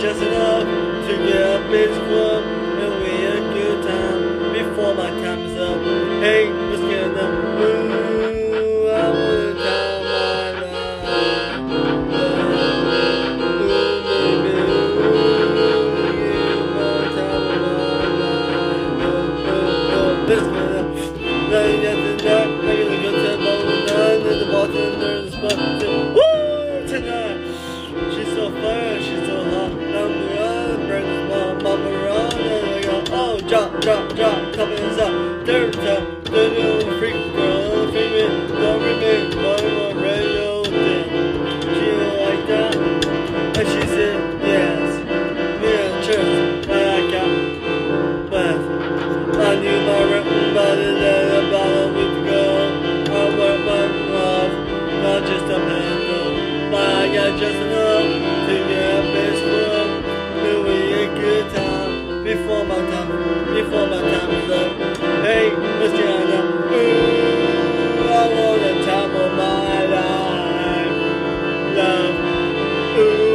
just enough to get a bitch club and we a good time before my time is up. Hey, just get up. Ooh, I wanna my life. My life. drop, drop, drop, coming up. Third time, third time, freak girl, baby, don't remake my radio thing. She didn't like that, and she said yes. Me and church, and I got left. I knew my written body that about a week ago. I worked my love, not just a pencil. But I got just enough.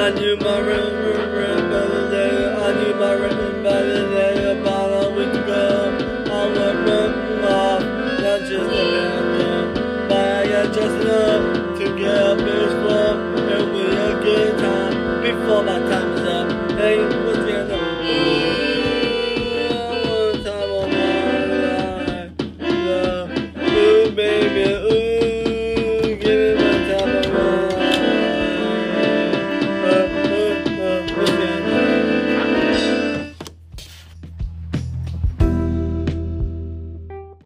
I do my room, room, room.